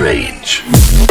Strange.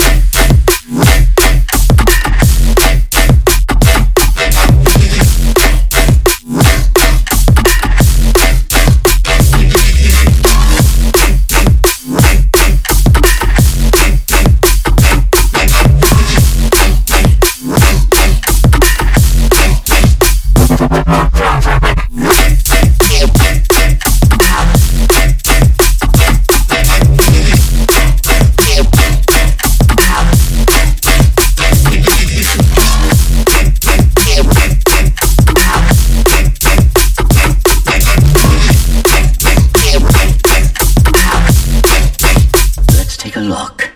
Take a look.